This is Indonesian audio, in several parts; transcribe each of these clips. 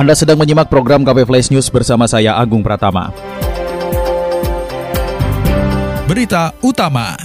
Anda sedang menyimak program KP Flash News bersama saya Agung Pratama. Berita utama.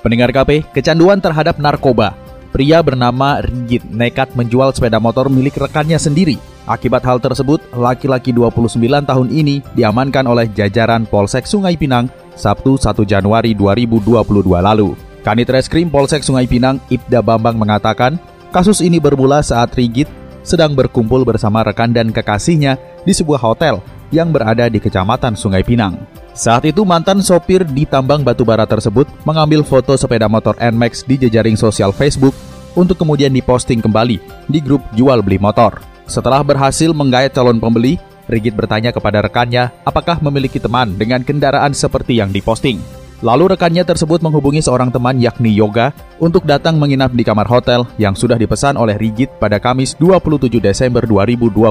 Pendengar KP, kecanduan terhadap narkoba. Pria bernama Rigit nekat menjual sepeda motor milik rekannya sendiri. Akibat hal tersebut, laki-laki 29 tahun ini diamankan oleh jajaran Polsek Sungai Pinang Sabtu 1 Januari 2022 lalu. Kanit Reskrim Polsek Sungai Pinang, Ibda Bambang mengatakan, kasus ini bermula saat Rigit sedang berkumpul bersama rekan dan kekasihnya di sebuah hotel yang berada di Kecamatan Sungai Pinang. Saat itu mantan sopir di tambang batubara tersebut mengambil foto sepeda motor NMAX di jejaring sosial Facebook untuk kemudian diposting kembali di grup jual beli motor. Setelah berhasil menggait calon pembeli, Rigit bertanya kepada rekannya apakah memiliki teman dengan kendaraan seperti yang diposting. Lalu rekannya tersebut menghubungi seorang teman yakni Yoga untuk datang menginap di kamar hotel yang sudah dipesan oleh Rigit pada Kamis 27 Desember 2021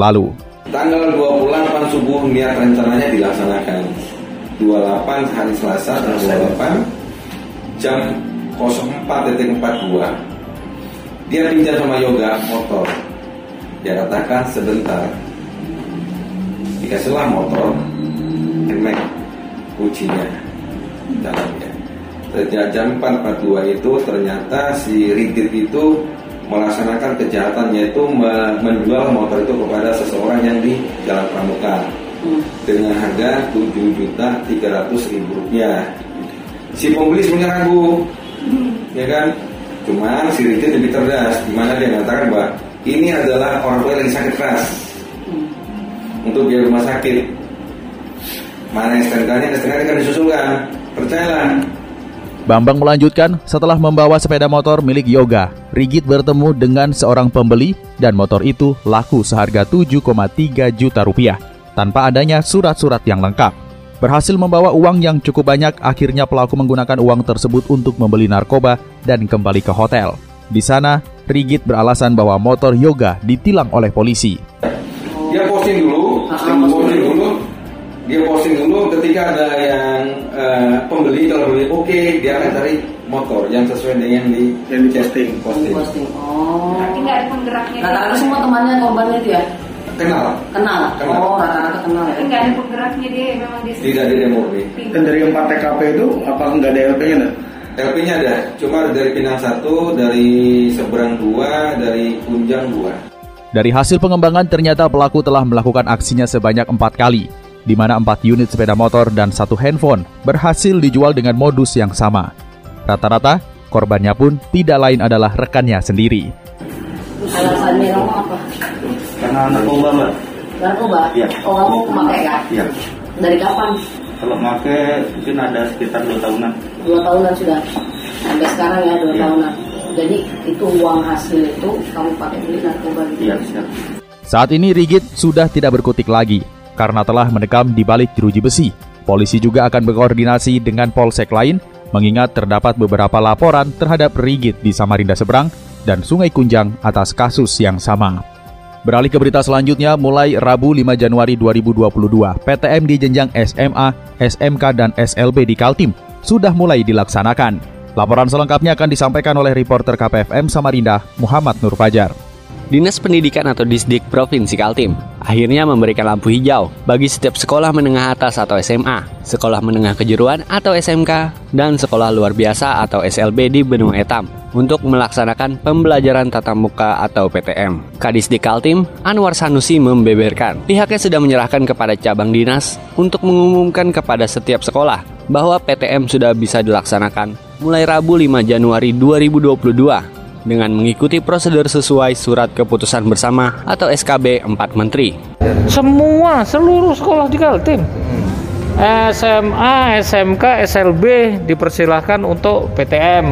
lalu. Tanggal 28 subuh niat rencananya dilaksanakan. 28 hari Selasa tanggal 28 jam 04.42 dia pinjam sama Yoga motor dia katakan sebentar dikasihlah motor Nmax kuncinya dalamnya. Jam 4.42 itu ternyata si Rigid itu melaksanakan kejahatan yaitu menjual motor itu kepada seseorang yang di Jalan Pramuka hmm. dengan harga 7 juta 300 ribu rupiah. Si pembeli sebenarnya ragu, hmm. ya kan? Cuma si Rigid lebih cerdas, di mana dia mengatakan bahwa ini adalah orang tua yang lagi sakit keras hmm. untuk biaya rumah sakit. Mana STNK-nya, STNK akan disusulkan Percayalah. Bambang melanjutkan, setelah membawa sepeda motor milik Yoga, Rigit bertemu dengan seorang pembeli dan motor itu laku seharga 7,3 juta rupiah tanpa adanya surat-surat yang lengkap. Berhasil membawa uang yang cukup banyak, akhirnya pelaku menggunakan uang tersebut untuk membeli narkoba dan kembali ke hotel. Di sana, Rigit beralasan bahwa motor Yoga ditilang oleh polisi. Dia posting dulu, posting dulu, dia posting dulu ketika ada yang uh, pembeli kalau beli oke okay, dia akan cari motor yang sesuai dengan di yang di posting. Posting, posting. oh. Berarti nggak ada penggeraknya rata-rata semua temannya korban itu ya? Kenal. Kenal, kenal. oh rata-rata kenal ya? Nggak ada penggeraknya dia memang dia tidak ada murni dan dari empat TKP itu apa nggak ada LP-nya enggak? LP-nya ada, cuma dari Pinang satu, dari Seberang dua, dari Kunjang dua. Dari hasil pengembangan ternyata pelaku telah melakukan aksinya sebanyak empat kali di mana empat unit sepeda motor dan satu handphone berhasil dijual dengan modus yang sama. Rata-rata, korbannya pun tidak lain adalah rekannya sendiri. Alasannya kamu apa? Karena narkoba, Mbak. Narkoba? Iya. Oh, kamu pemakai ya? Iya. Dari kapan? Kalau pakai mungkin ada sekitar dua tahunan. Dua tahunan sudah. Sampai sekarang ya dua iya. tahunan. Jadi itu uang hasil itu kamu pakai beli narkoba gitu. Iya, siap. Saat ini Rigit sudah tidak berkutik lagi karena telah mendekam di balik jeruji besi. Polisi juga akan berkoordinasi dengan polsek lain mengingat terdapat beberapa laporan terhadap Rigit di Samarinda Seberang dan Sungai Kunjang atas kasus yang sama. Beralih ke berita selanjutnya, mulai Rabu 5 Januari 2022, PTM di jenjang SMA, SMK, dan SLB di Kaltim sudah mulai dilaksanakan. Laporan selengkapnya akan disampaikan oleh reporter KPFM Samarinda, Muhammad Nur Fajar. Dinas Pendidikan atau Disdik Provinsi Kaltim akhirnya memberikan lampu hijau bagi setiap sekolah menengah atas atau SMA, sekolah menengah kejuruan atau SMK, dan sekolah luar biasa atau SLB di Benua Etam untuk melaksanakan pembelajaran tatap muka atau PTM. Kadisdik Kaltim, Anwar Sanusi membeberkan pihaknya sudah menyerahkan kepada cabang dinas untuk mengumumkan kepada setiap sekolah bahwa PTM sudah bisa dilaksanakan mulai Rabu 5 Januari 2022 dengan mengikuti prosedur sesuai surat keputusan bersama atau SKB 4 Menteri. Semua seluruh sekolah di Kaltim SMA, SMK, SLB dipersilahkan untuk PTM.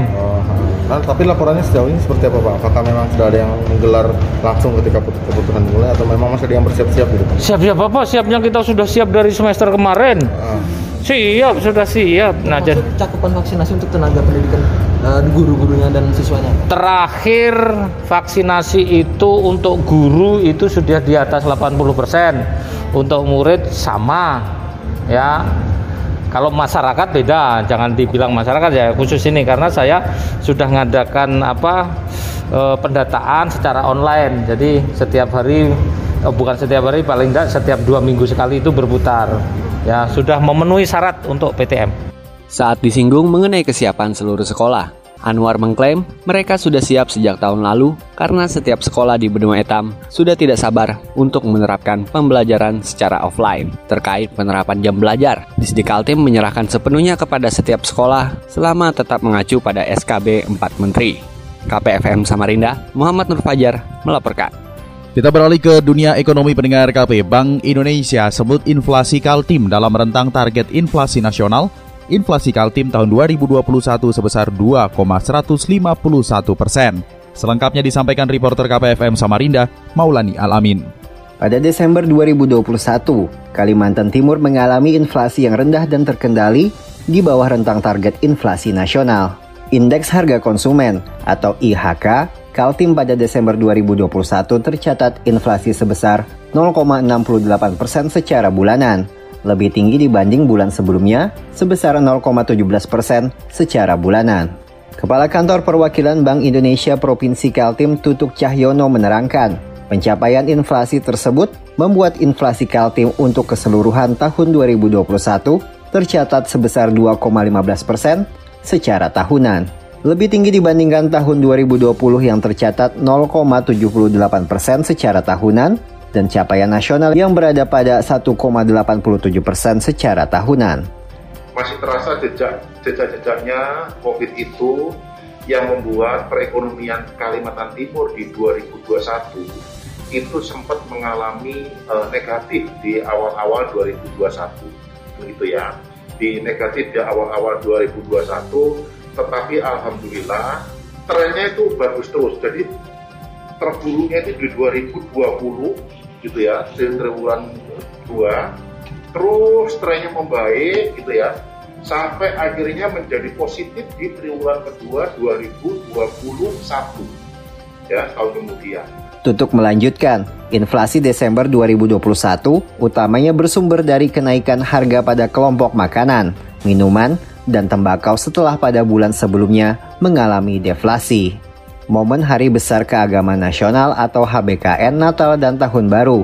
Nah, tapi laporannya sejauh ini seperti apa Pak? Apakah memang sudah ada yang menggelar langsung ketika put- keputusan mulai atau memang masih ada yang bersiap-siap gitu Pak? Siap-siap apa? Siapnya kita sudah siap dari semester kemarin. Ah. Siap, sudah siap. Nah, jadi Maksud cakupan vaksinasi untuk tenaga pendidikan guru-gurunya dan siswanya. terakhir vaksinasi itu untuk guru itu sudah di atas 80%. Untuk murid sama. Ya. Kalau masyarakat beda, jangan dibilang masyarakat ya khusus ini karena saya sudah mengadakan apa eh, pendataan secara online. Jadi setiap hari eh, bukan setiap hari paling tidak setiap dua minggu sekali itu berputar. Ya sudah memenuhi syarat untuk PTM. Saat disinggung mengenai kesiapan seluruh sekolah, Anwar mengklaim mereka sudah siap sejak tahun lalu karena setiap sekolah di Benua Etam sudah tidak sabar untuk menerapkan pembelajaran secara offline. Terkait penerapan jam belajar, Disdik Kaltim menyerahkan sepenuhnya kepada setiap sekolah selama tetap mengacu pada SKB 4 Menteri. KPFM Samarinda, Muhammad Nur Fajar melaporkan. Kita beralih ke dunia ekonomi pendengar KP. Bank Indonesia sebut inflasi Kaltim dalam rentang target inflasi nasional. Inflasi Kaltim tahun 2021 sebesar 2,151 persen. Selengkapnya disampaikan reporter KPFM Samarinda, Maulani Alamin. Pada Desember 2021, Kalimantan Timur mengalami inflasi yang rendah dan terkendali di bawah rentang target inflasi nasional. Indeks harga konsumen atau IHK Kaltim pada Desember 2021 tercatat inflasi sebesar 0,68 persen secara bulanan, lebih tinggi dibanding bulan sebelumnya sebesar 0,17 persen secara bulanan. Kepala Kantor Perwakilan Bank Indonesia Provinsi Kaltim Tutuk Cahyono menerangkan, pencapaian inflasi tersebut membuat inflasi Kaltim untuk keseluruhan tahun 2021 tercatat sebesar 2,15 persen secara tahunan. Lebih tinggi dibandingkan tahun 2020 yang tercatat 0,78 persen secara tahunan dan capaian nasional yang berada pada 1,87 persen secara tahunan. masih terasa jejak jejak-jejaknya COVID itu yang membuat perekonomian Kalimantan Timur di 2021 itu sempat mengalami eh, negatif di awal-awal 2021 begitu ya di negatif di awal-awal 2021 tetapi alhamdulillah trennya itu bagus terus jadi terburuknya itu di 2020 gitu ya di triwulan 2 terus trennya membaik gitu ya sampai akhirnya menjadi positif di triwulan kedua 2021 ya tahun kemudian Tutuk melanjutkan, inflasi Desember 2021 utamanya bersumber dari kenaikan harga pada kelompok makanan, minuman, dan tembakau setelah pada bulan sebelumnya mengalami deflasi. Momen Hari Besar Keagamaan Nasional atau HBKN Natal dan Tahun Baru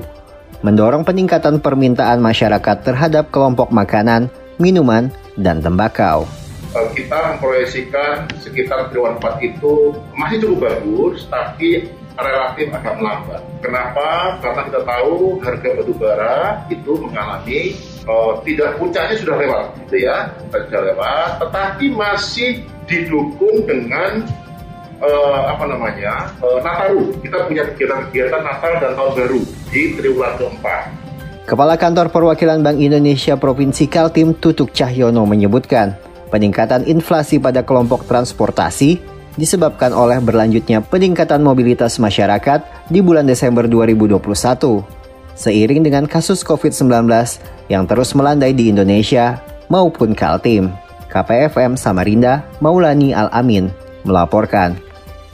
mendorong peningkatan permintaan masyarakat terhadap kelompok makanan, minuman, dan tembakau. Eh, kita memproyeksikan sekitar triwulan 4 itu masih cukup bagus tapi relatif agak melambat. Kenapa? Karena kita tahu harga batu bara itu mengalami eh, tidak puncaknya sudah lewat, gitu ya, sudah lewat, tetapi masih didukung dengan eh, apa namanya eh, Nataru. Kita punya kegiatan-kegiatan Natal dan Tahun Baru di triwulan keempat. Kepala Kantor Perwakilan Bank Indonesia Provinsi Kaltim Tutuk Cahyono menyebutkan, peningkatan inflasi pada kelompok transportasi disebabkan oleh berlanjutnya peningkatan mobilitas masyarakat di bulan Desember 2021. Seiring dengan kasus COVID-19 yang terus melandai di Indonesia maupun Kaltim. KPFM Samarinda, Maulani Al-Amin, melaporkan.